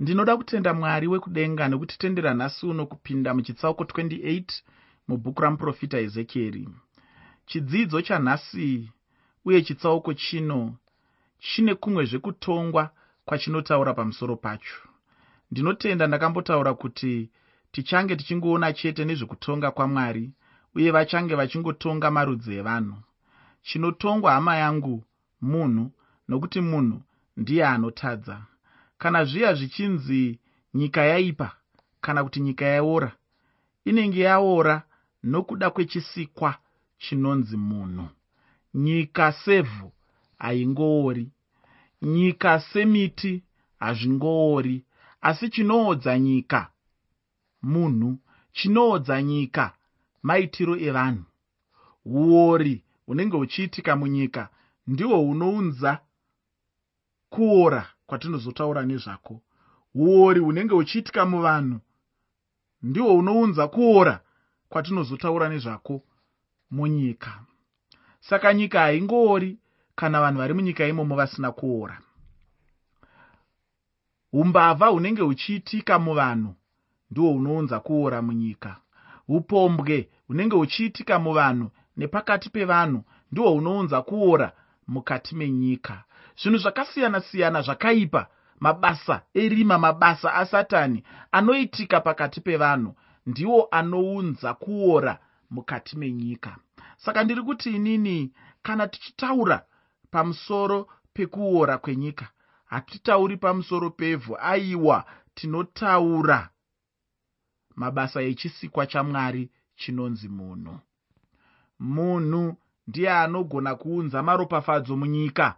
ndinoda kutenda mwari wekudenga nekutitendera nhasi uno kupinda muchitsauko 28 mubhuku ramuprofita ezekieri. Chidzidzo chanhasi uye chitsauko chino chine kumwe zvekutongwa kwachinotaura pamusoro pacho. Ndinotenda ndakambotaura kuti tichange tichingoona chete nezvekutonga kwamwari uye vachange vachingotonga marudzi evanhu. Chinotongwa hama yangu munhu nokuti munhu ndiye anotadza kana zviya zvichinzi nyika yaipa kana kuti nyika yaora inenge yaora nokuda kwechisikwa chinonzi munhu. Nyika sevhu haingoori nyika semiti hazvingoori asi chinoodza nyika munhu chinoodza nyika maitiro evanhu. Uori hunenge huchiitika munyika ndihwo hunounza kuora kwatinozotaura nezvako. Uori hunenge huchiitika muvanhu ndihwo hunounza kuora kwatinozotaura nezvako munyika. Saka nyika haingoori kana vanhu vari munyika imomo vasina kuora. Umbavha hunenge huchiitika muvanhu ndihwo hunounza kuora munyika. Upombwe hunenge huchiitika muvanhu nepakati pevanhu ndihwo hunounza kuora mukati menyika zvinhu zvakasiyana-siyana zvakaipa. Mabasa erima mabasa asatani anoitika pakati pevanhu. Ndiwo anounza kuora mukati menyika. Saka ndiri kuti inini kana tichitaura pamusoro pekuora kwenyika hatitauri pamusoro pevhu. Aiwa tinotaura. Mabasa echisikwa chamwari chinonzi munhu. Munhu ndiye anogona kuunza maropafadzo munyika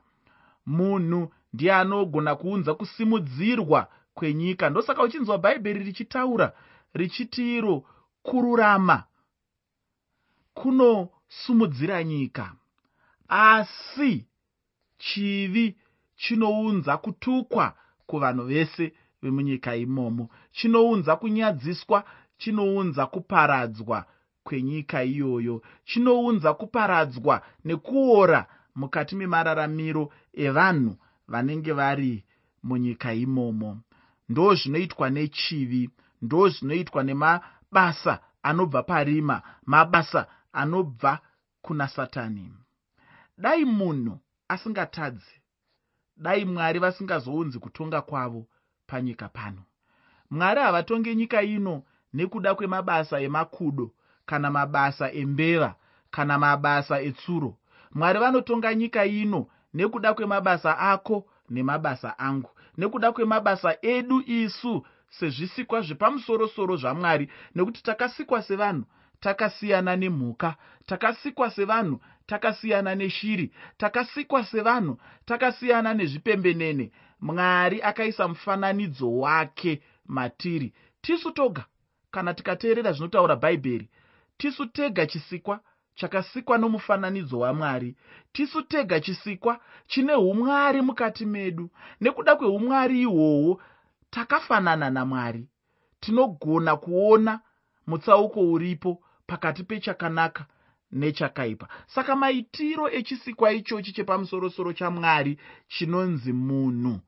munhu ndiye anogona kuunza kusimudzirwa kwenyika. Ndosaka uchinzwa bhaibheri richitaura richiti iro kururama kunosumudzira nyika. Asi chivi chinounza kutukwa kuvanhu vese vemunyika imomo. Chinounza kunyadziswa chinounza kuparadzwa kwenyika iyoyo. Chinounza kuparadzwa nekuora mukati memararamiro evanhu vanenge vari munyika imomo. Ndo zvinoitwa nechivi ndo zvinoitwa nemabasa anobva parima mabasa anobva kuna satani. Dai munhu asingatadzi dai mwari vasingazounzi kutonga kwavo panyika pano. Mwari havatonge nyika ino nekuda kwemabasa emakudo kana mabasa embeva kana mabasa etsuro mwari vanotonga nyika ino nekuda kwemabasa ako nemabasa angu. Nekuda kwemabasa edu isu sezvisikwa zvepamusorosoro zvamwari. Nekuti takasikwa sevanhu takasiyana nemhuka. Takasikwa sevanhu takasiyana neshiri. Takasikwa sevanhu takasiyana nezvipembenene. Mwari akaisa mufananidzo wake matiri. Tisu toga kana tikateerera zvinotaura bhaibheri tisu tega chisikwa chakasikwa nomufananidzo wamwari. Tisu tega chisikwa chine umwari mukati medu. Nekuda kweumwari ihwohwo takafanana namwari. Tinogona kuona mutsauko uripo pakati pechakanaka nechakaipa. Saka maitiro echisikwa ichochi chepamusorosoro chamwari chinonzi munhu.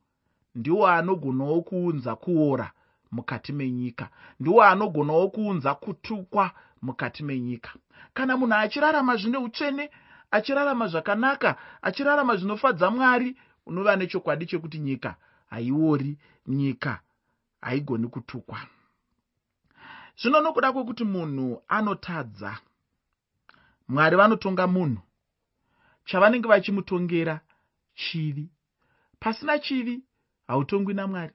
Ndiwo anogonawo kuunza kuora mukati menyika. Ndiwo anogonawo kuunza kutukwa mukati menyika. Kana munhu achirarama zvine utsvene achirarama zvakanaka achirarama zvinofadza mwari unova nechokwadi chekuti nyika haiori nyika haigoni kutukwa. Zvino nokuda kwekuti munhu anotadza mwari vanotonga munhu chavanenge vachimutongera chivi. Pasina chivi hautongwi namwari.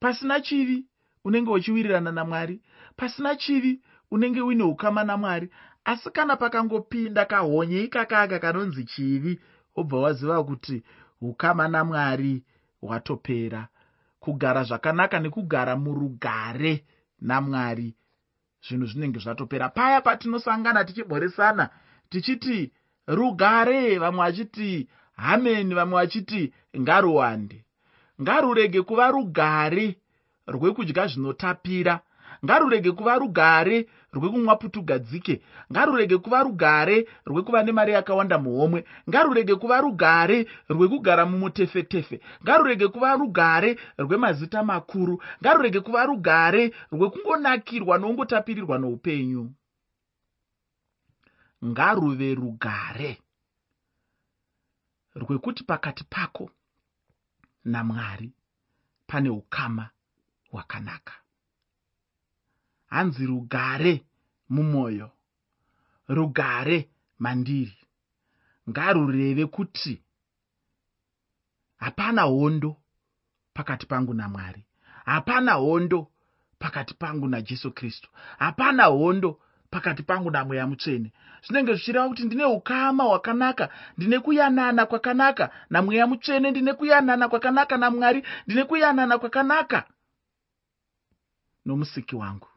Pasina chivi unenge uchiwirirana namwari. Pasina chivi unenge uine ukama namwari asi kana pakangopinda kahonye ikakaka kanonzi chivi wobva waziva kuti ukama namwari hwatopera. Kugara zvakanaka nekugara murugare namwari zvinhu zvinenge zvatopera. Paya patinosangana tichimhoresana tichiti rugare vamwe vachiti hameni vamwe vachiti ngaruwande. Ngarurege kuva rugare rwekudya zvinotapira. Ngarurege kuva rugare rwekumwa putugadzike ngarurege kuva rugare rwekuva nemari yakawanda muhomwe. Ngarurege kuva rugare rwekugara mumutefetefe. Ngarurege kuva rugare rwemazita makuru. Ngarurege kuva rugare rwekungonakirwa noungotapirirwa noupenyu. Ngaruve rugare rwekuti pakati pako namwari pane ukama hwakanaka hanzi rugare mumwoyo. Rugare mandiri. Ngarureve kuti hapana hondo pakati pangu namwari. Hapana hondo pakati pangu najesu kristu. Hapana hondo pakati pangu namweya mutsvene. Zvinenge zvichireva kuti ndine ukama hwakanaka ndine kuyanana kwakanaka namweya mutsvene ndine kuyanana kwakanaka namwari ndine kuyanana kwakanaka nomusiki wangu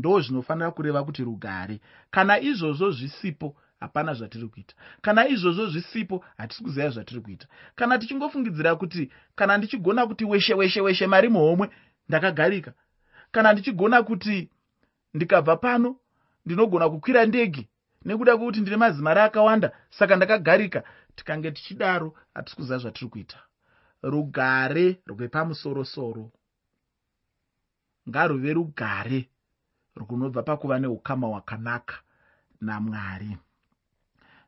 ndo zvinofanira kureva kuti rugare. Kana izvozvo zvisipo hapana zvatiri kuita. Kana izvozvo zvisipo hatisi kuziva zvatiri kuita. Kana tichingofungidzira kuti kana ndichigona kuti weshe weshe weshe mari muhomwe ndakagarika. Kana ndichigona kuti ndikabva pano ndinogona kukwira ndege nekuda kwekuti ndine mazimari akawanda saka ndakagarika tikange tichidaro hatisi kuziva zvatiri kuita. Rugare rwepamusorosoro. Ngaruve rugare runobva pakuva neukama hwakanaka namwari.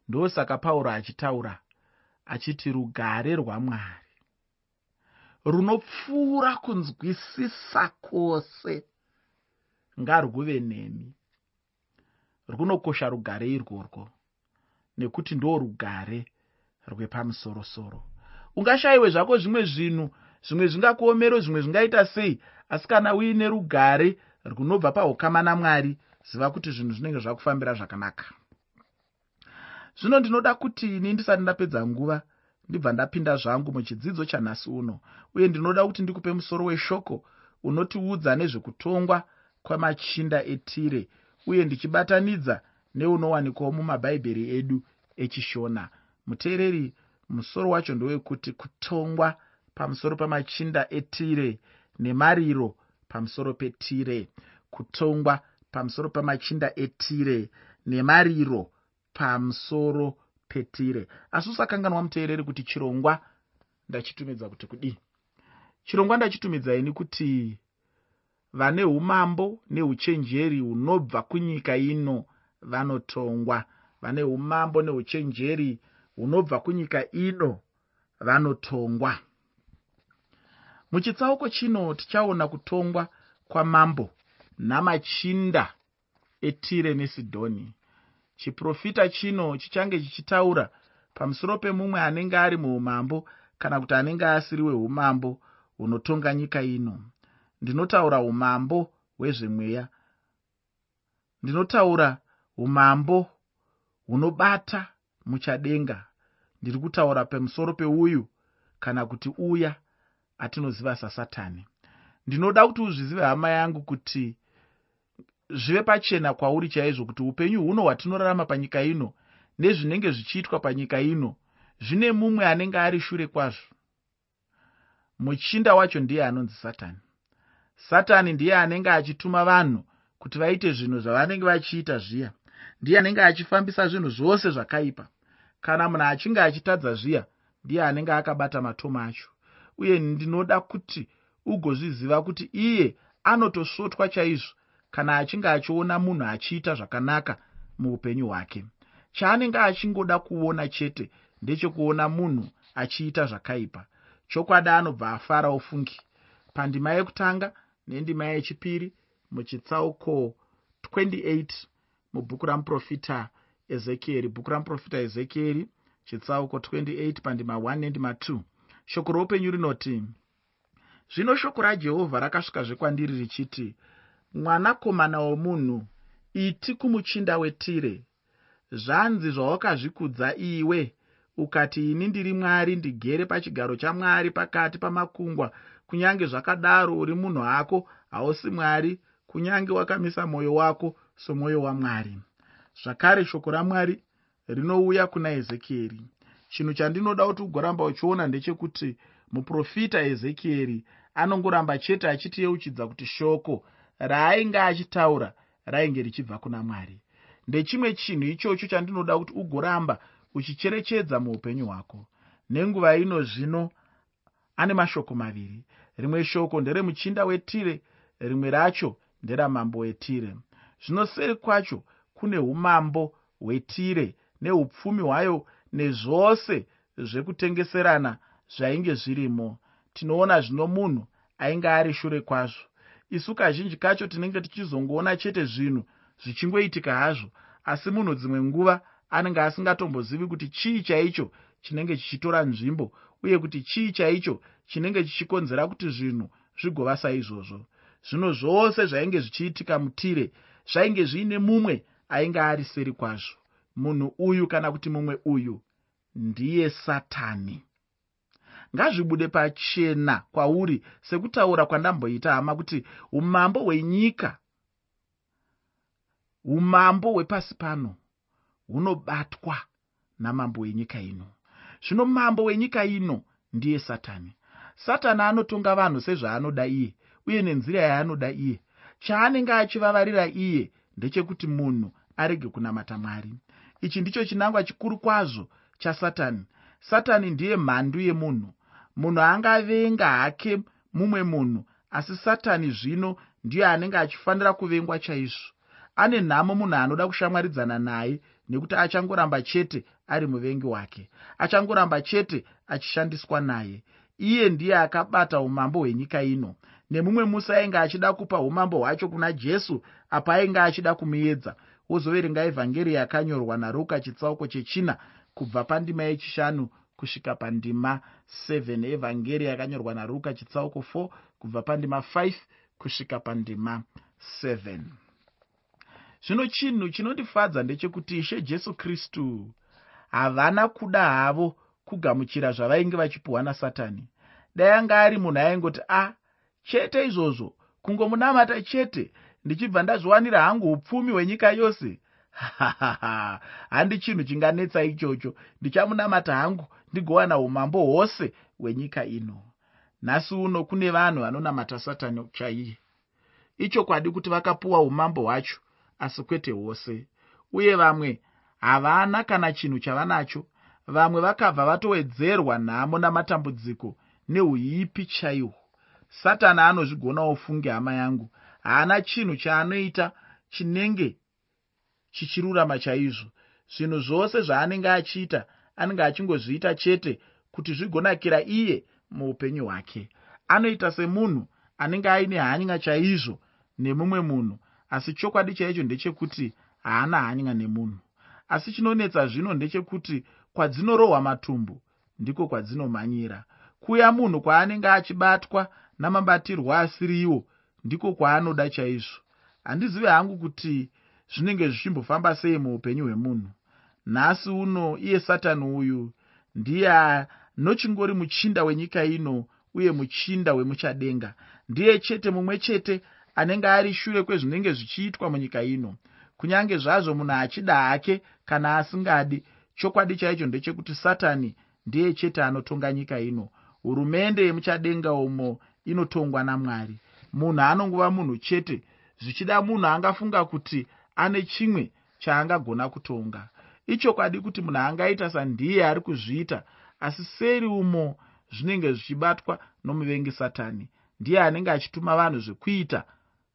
Ndosaka pauro achitaura achiti rugare rwamwari runopfuura kunzwisisa kwose. Ngarwuve nemi. Runokosha rugare irworwo nekuti ndo rugare rwepamusorosoro. Ungashayiwe zvako zvimwe zvinhu zvimwe zvingakuomero zvimwe zvingaita sei? Asi kana uine rugare runobva paukama namwari ziva kuti zvinhu zvinenge zvakufambira zvakanaka. Zvino ndinoda kuti ini ndisati ndapedza nguva ndibva ndapinda zvangu muchidzidzo chanhasi uno uye ndinoda kuti ndikupe musoro weshoko unotiudza nezvekutongwa kwamachinda etire uye ndichibatanidza neunowanikwawo mumabhaibheri edu echishona. Muteereri musoro wacho ndowekuti kutongwa pamusoro pamachinda etire nemariro pamusoro petire kutongwa pamusoro pamachinda etire nemariro pamusoro petire. Asi usakanganwa muteereri kuti chirongwa ndachitumidza kuti kudii? Chirongwa ndachitumidza ini kuti vane umambo neuchenjeri hunobva kunyika ino vanotongwa. Vane umambo neuchenjeri hunobva kunyika ino vanotongwa muchitsauko chino tichaona kutongwa kwamambo namachinda etire nesidhoni chiprofita chino chichange chichitaura pamusoro pemumwe anenge ari muumambo kana kuti anenge asiri weumambo hunotonga nyika ino. Ndinotaura umambo hwezvemweya. Ndinotaura umambo hunobata muchadenga. Ndiri kutaura pemusoro peuyu kana kuti uya atinoziva sasatani. Ndinoda kuti uzvizive hama yangu kuti zvive pachena kwauri chaizvo kuti upenyu huno hwatinorarama panyika ino nezvinenge zvichiitwa panyika ino zvine mumwe anenge ari shure kwazvo. Muchinda wacho ndiye anonzi satani. Satani ndiye anenge achituma vanhu kuti vaite zvinhu zvavanenge vachiita zviya. Ndiye anenge achifambisa zvinhu zvose zvakaipa. Kana munhu achinge achitadza zviya ndiye anenge akabata matoma acho uye ndinoda kuti ugozviziva kuti iye anotosvotwa chaizvo kana achinge achiona munhu achiita zvakanaka muupenyu hwake. Chaanenge achingoda kuona chete ndechekuona munhu achiita zvakaipa. Chokwadi anobva afara ofungi. Pandima yekutanga nendima yechipiri muchitsauko 28 mubhuku ramuprofita ezekieri. Bhuku ramuprofita ezekieri chitsauko 28 pandima 1 nendima 2 shoko roupenyu rinoti zvino shoko rajehovha rakasvikazve kwandiri richiti mwanakomana womunhu iti kumuchinda wetire zvanzi zvawakazvikudza iwe ukati ini ndiri mwari ndigere pachigaro chamwari pakati pamakungwa kunyange zvakadaro uri munhu hako hausi mwari kunyange wakamisa mwoyo wako somwoyo wamwari zvakare shoko ramwari rinouya kuna ezekieri chinhu chandinoda kuti ugoramba uchiona ndechekuti muprofita ezekieri anongoramba chete achitiyeuchidza kuti shoko raainge achitaura rainge richibva kuna mwari. Ndechimwe chinhu ichocho chandinoda kuti ugoramba uchicherechedza muupenyu hwako. Nenguva ino zvino ane mashoko maviri. Rimwe shoko nderemuchinda wetire rimwe racho nderamambo wetire. Zvino seri kwacho kune umambo hwetire neupfumi hwayo nezvose zvekutengeserana zvainge zvirimo. Tinoona zvino munhu ainge ari shure kwazvo. Isu kazhinji kacho tinenge tichizongoona chete zvinhu zvichingoitika hazvo asi munhu dzimwe nguva anenge asingatombozivi kuti chii chaicho chinenge chichitora nzvimbo uye kuti chii chaicho chinenge chichikonzera kuti zvinhu zvigova saizvozvo. Zvino zvose zvainge zvichiitika mutire zvainge zviine mumwe ainge ari seri kwazvo munhu uyu kana kuti mumwe uyu ndiye satani. Ngazvibude pachena kwauri sekutaura kwandamboita hama kuti umambo hwenyika umambo hwepasi pano hunobatwa namambo wenyika ino. Zvino mambo wenyika ino ndiye satani. Satani anotonga vanhu sezvaanoda iye uye nenzira yaanoda iye. Chaanenge achivavarira iye ndechekuti munhu arege kunamata mwari ichi ndicho chinangwa chikuru kwazvo chasatani. Satani ndiye mhandu yemunhu. Munhu angavenga hake mumwe munhu asi satani zvino ndiyo anenge achifanira kuvengwa chaizvo. Ane nhamo munhu anoda kushamwaridzana naye nekuti achangoramba chete ari muvengi wake. Achangoramba chete achishandiswa naye. Iye ndiye akabata umambo hwenyika ino. Nemumwe musi ainge achida kupa umambo hwacho kuna jesu apa ainge achida kumuedza wozoverenga evhangeri yakanyorwa naruka chitsauko chechina kubva pandima yechishanu kusvika pandima 7 evhangeri yakanyorwa naruka chitsauko 4 kubva pandima 5 kusvika pandima 7 zvino chinhu chinondifadza ndechekuti ishe jesu kristu havana kuda havo kugamuchira zvavainge vachipiwa nasatani dai anga ari munhu aingoti a ah, chete izvozvo kungomunamata chete ndichibva ndazviwanira hangu upfumi hwenyika yose? Handi chinhu chinganetsa ichocho. Ndichamunamata hangu ndigowana umambo hwose hwenyika ino. Nhasi uno kune vanhu vanonamata satani chaiye. Ichokwadi kuti vakapuwa umambo hwacho asi kwete hwose. Uye vamwe havana kana chinhu chavanacho. Vamwe vakabva vatowedzerwa nhamo namatambudziko neuipi chaihwo satani anozvigonawo funge hama yangu haana chinhu chaanoita chinenge chichirurama chaizvo. Zvinhu zvose zvaanenge achiita anenge achingozviita chete kuti zvigonakira iye muupenyu hwake. Anoita semunhu anenge aine hanya chaizvo nemumwe munhu asi chokwadi chaicho ndechekuti haana hanya nemunhu. Asi chinonetsa zvino ndechekuti kwadzinorohwa matumbu ndiko kwadzinomhanyira. Kuya munhu kwaanenge achibatwa namabatirwo asiriwo ndiko kwaanoda chaizvo. Handizivi hangu kuti zvinenge zvichimbofamba sei muupenyu hwemunhu. Nhasi uno iye satani uyu ndiye anochingori muchinda wenyika ino uye muchinda wemuchadenga. Ndiye chete mumwe chete anenge ari shure kwezvinenge zvichiitwa munyika ino. Kunyange zvazvo munhu achida hake kana asingadi chokwadi chaicho ndechekuti satani ndiye chete anotonga nyika ino. Hurumende yemuchadenga umo inotongwa namwari munhu anongova munhu chete zvichida munhu angafunga kuti ane chimwe chaangagona kutonga. Ichokwadi kuti munhu angaita sandiye ari kuzviita asi seri umo zvinenge zvichibatwa nomuvengi satani ndiye anenge achituma vanhu zvekuita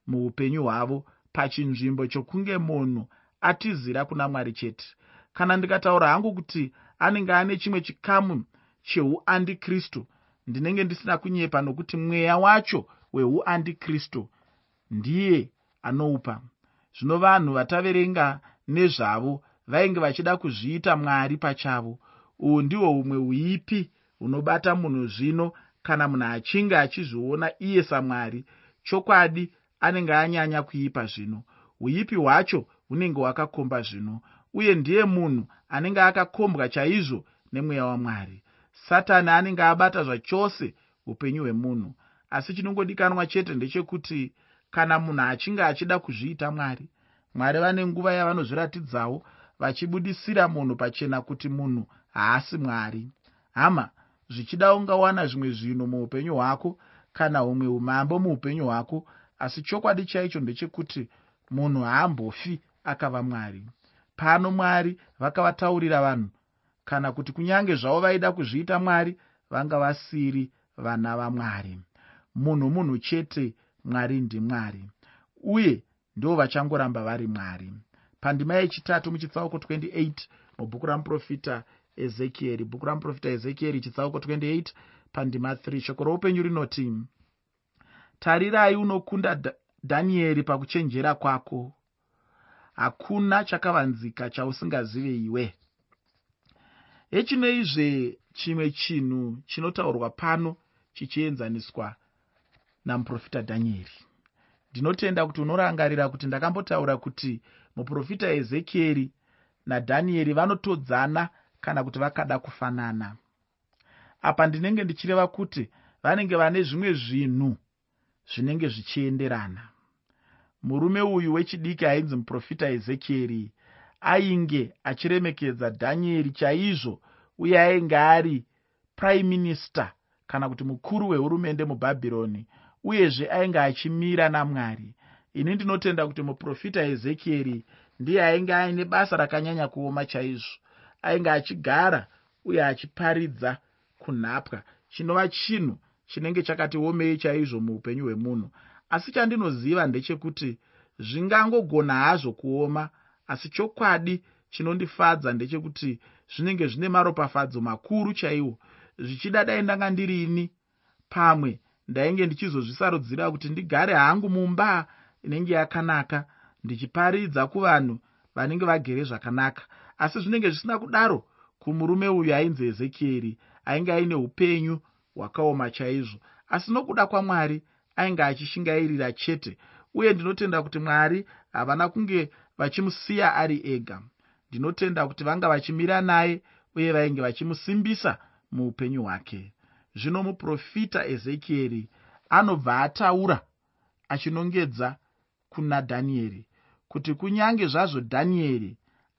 muupenyu hwavo pachinzvimbo chokunge munhu atizira kuna mwari chete. Kana ndikataura hangu kuti anenge ane chimwe chikamu cheuandikristu ndinenge ndisina kunyepa nokuti mweya wacho weuandikristu ndiye anoupa. Zvino vanhu vataverenga nezvavo vainge vachida kuzviita mwari pachavo. Uhu ndihwo humwe uipi hunobata munhu zvino kana munhu achinge achizviona iye samwari. Chokwadi anenge anyanya kuipa zvino. Uipi hwacho hunenge hwakakomba zvino uye ndiye munhu anenge akakombwa chaizvo nemweya wamwari. Satani anenge abata zvachose upenyu hwemunhu asi chinongodikanwa chete ndechekuti kana munhu achinge achida kuzviita mwari mwari vane nguva yavanozviratidzawo vachibudisira munhu pachena kuti munhu haasi mwari. Hama zvichida ungawana zvimwe zvinhu muupenyu hwako kana humwe umambo muupenyu hwako asi chokwadi chaicho ndechekuti munhu haambofi akava mwari. Pano mwari vakavataurira vanhu kana kuti kunyange zvavo vaida kuzviita mwari vanga vasiri vana vamwari munhu munhu chete mwari ndimwari uye ndo vachangoramba vari mwari. Pandima yechitatu muchitsauko 28 mubhuku ramuprofita ezekieri. Bhuku ramuprofita ezekieri chitsauko 28 pandima 3 shoko roupenyu rinoti tarirai unokunda dhanieri pakuchenjera kwako. Hakuna chakavanzika chausingazive iwe hechinoizve chimwe chinhu chinotaurwa pano chichienzaniswa namuprofita dhanieri. Ndinotenda kuti unorangarira kuti ndakambotaura kuti muprofita ezekieri nadhanieri vanotodzana kana kuti vakada kufanana. Apa ndinenge ndichireva kuti vanenge vane zvimwe zvinhu zvinenge zvichienderana. Murume uyu wechidiki ainzi muprofita ezekieri ainge achiremekedza dhanieri chaizvo uye ainge ari prime minister kana kuti mukuru wehurumende mubhabhironi uyezve ainge achimira namwari. Ini ndinotenda kuti muprofita ezekieri ndiye ainge aine basa rakanyanya kuoma chaizvo. Ainge achigara uye achiparidza kunhapwa. Chinova chinhu chinenge chakati omei chaizvo muupenyu hwemunhu. Asi chandinoziva ndechekuti zvingangogona hazvo kuoma asi chokwadi chinondifadza ndechekuti zvinenge zvine maropafadzo makuru chaiwo. Zvichida dai ndanga ndirini pamwe ndainge ndichizozvisarudzira kuti ndigare hangu mumba inenge yakanaka ndichiparidza kuvanhu vanenge vagere zvakanaka. Asi zvinenge zvisina kudaro kumurume uyu ainzi ezekieri ainge aine upenyu hwakaoma chaizvo. Asi nokuda kwamwari ainge achishingairira chete uye ndinotenda kuti mwari havana kunge vachimusiya ari ega. Ndinotenda kuti vanga vachimira naye uye vainge vachimusimbisa muupenyu hwake zvino muprofita ezekieri anobva ataura achinongedza kuna dhanieri kuti kunyange zvazvo dhanieri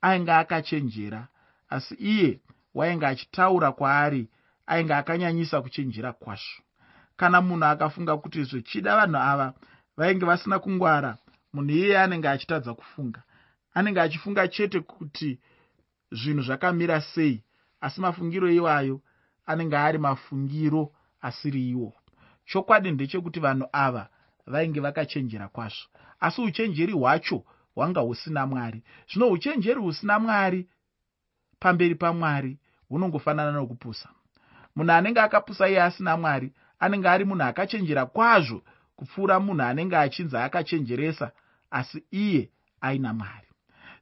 ainge akachenjera asi iye wainge achitaura kwaari ainge akanyanyisa kuchenjera kwazvo. Kana munhu akafunga kuti zvichida vanhu ava vainge vasina kungwara munhu iyeye anenge achitadza kufunga. Anenge achifunga chete kuti zvinhu zvakamira sei asi mafungiro iwayo anenge ari mafungiro asiri iwo. Chokwadi ndechekuti vanhu ava vainge vakachenjera kwazvo. Asi uchenjeri hwacho hwanga husina mwari. Zvino uchenjeri husina mwari pamberi pamwari hunongofanana nokupusa. Munhu anenge akapusa iye asina mwari anenge ari munhu akachenjera kwazvo kupfuura munhu anenge achinzi akachenjeresa asi iye aina mwari.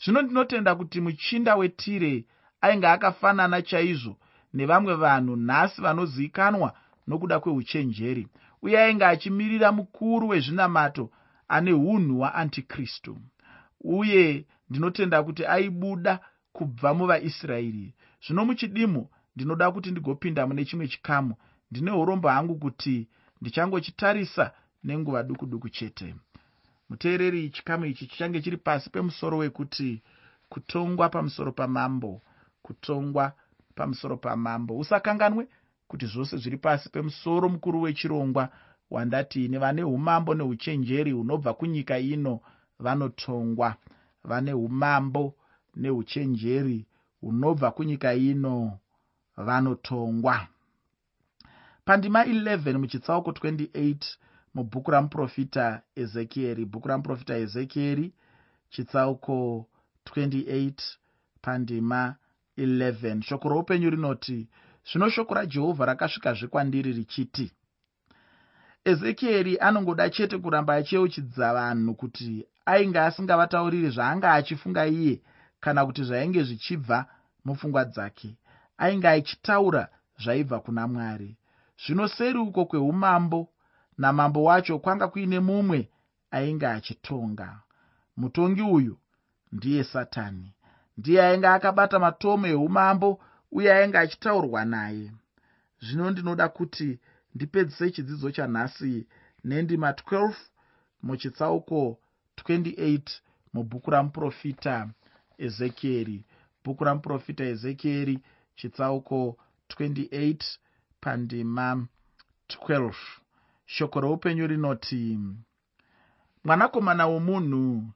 Zvino ndinotenda kuti muchinda wetire ainge akafanana chaizvo nevamwe vanhu nhasi vanozivikanwa nokuda kweuchenjeri. Uye ainge achimirira mukuru wezvinamato ane unhu hwaantikristu. Uye ndinotenda kuti aibuda kubva muvaisraeri. Zvino muchidimo ndinoda kuti ndigopinda mune chimwe chikamu. Ndine urombo hangu kuti ndichangochitarisa nenguva duku duku chete. Muteereri chikamu ichi chichange chiri pasi pemusoro wekuti kutongwa pamusoro pamambo kutongwa pamusoro pamambo. Usakanganwe kuti zvose zviri pasi pemusoro mukuru wechirongwa wandati nevane umambo neuchenjeri hunobva kunyika ino vanotongwa vane umambo neuchenjeri hunobva kunyika ino vanotongwa pandima 11 muchitsauko 28 mubhuku ramuprofita ezekieri bhuku ramuprofita ezekieri chitsauko 28 pandima 11 shoko roupenyu rinoti zvino shoko rajehovha rakasvikazve kwandiri richiti ezekieri anongoda chete kuramba achiyeuchidza vanhu kuti ainge asingavatauriri zvaanga achifunga iye kana kuti zvainge zvichibva mupfungwa dzake. Ainge achitaura zvaibva kuna mwari. Zvino seri uko kweumambo namambo wacho kwanga kuine mumwe ainge achitonga. Mutongi uyu ndiye satani ndiye ainge akabata matomo eumambo uye ainge achitaurwa naye. Zvino ndinoda kuti ndipedzise chidzidzo chanhasi nendima 12 muchitsauko 28 mubhuku ramuprofita ezekieri. Bhuku ramuprofita ezekieri chitsauko 28 pandima 12 shoko roupenyu rinoti mwanakomana womunhu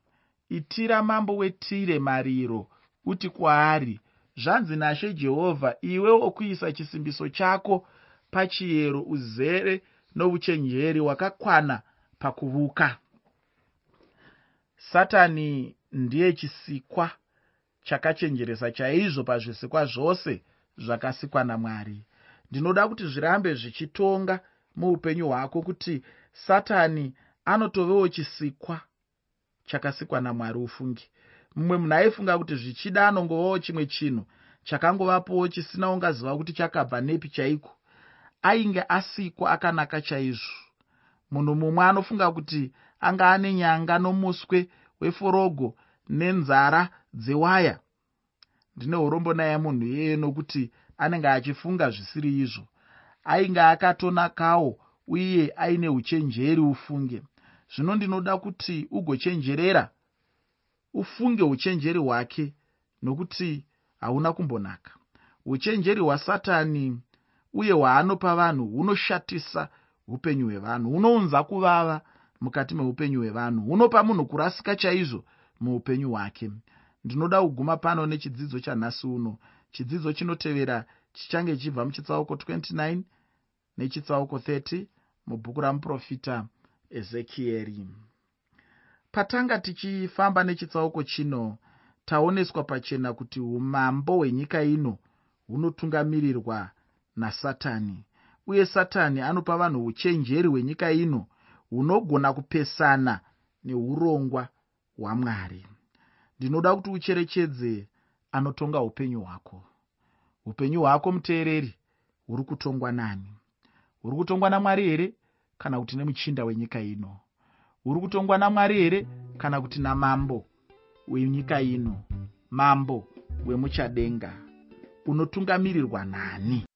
itira mambo wetire mariro uti kwaari zvanzi nashe jehovha iwe wokuisa chisimbiso chako pachiyero uzere nouchenjeri hwakakwana pakuvuka. Satani ndiye chisikwa chakachenjeresa chaizvo pazvisikwa zvose zvakasikwa namwari. Ndinoda kuti zvirambe zvichitonga muupenyu hwako kuti satani anotovewo chisikwa chakasikwa namwari ufungi mumwe munhu aifunga kuti zvichida anongovawo chimwe chinhu chakangovapowo chisina ungaziva kuti chakabva nepi chaiko ainge asikwa akanaka chaizvo. Munhu mumwe anofunga kuti anga ane nyanga nomuswe weforogo nenzara dzewaya. Ndine urombo naye munhu iyeye nokuti anenge achifunga zvisiri izvo. Ainge akatonakawo uye aine uchenjeri ufunge. Zvino ndinoda kuti ugochenjerera ufunge uchenjeri hwake nokuti hauna kumbonaka. Uchenjeri hwasatani uye hwaanopa vanhu hunoshatisa upenyu hwevanhu hunounza kuvava mukati meupenyu hwevanhu hunopa munhu kurasika chaizvo muupenyu hwake. Ndinoda kuguma pano nechidzidzo chanhasi uno. Chidzidzo chinotevera chichange chibva muchitsauko 29 nechitsauko 30 mubhuku ramuprofita ezekieri patanga tichifamba nechitsauko chino taoneswa pachena kuti umambo hwenyika ino hunotungamirirwa nasatani. Uye satani anopa vanhu uchenjeri hwenyika ino hunogona kupesana neurongwa hwamwari. Ndinoda kuti ucherechedze anotonga upenyu hwako. Upenyu hwako muteereri huri kutongwa nani? Huri kutongwa namwari here kana kuti nemuchinda wenyika ino huri kutongwa namwari here kana kuti namambo wenyika ino? Mambo wemuchadenga. Unotungamirirwa nani?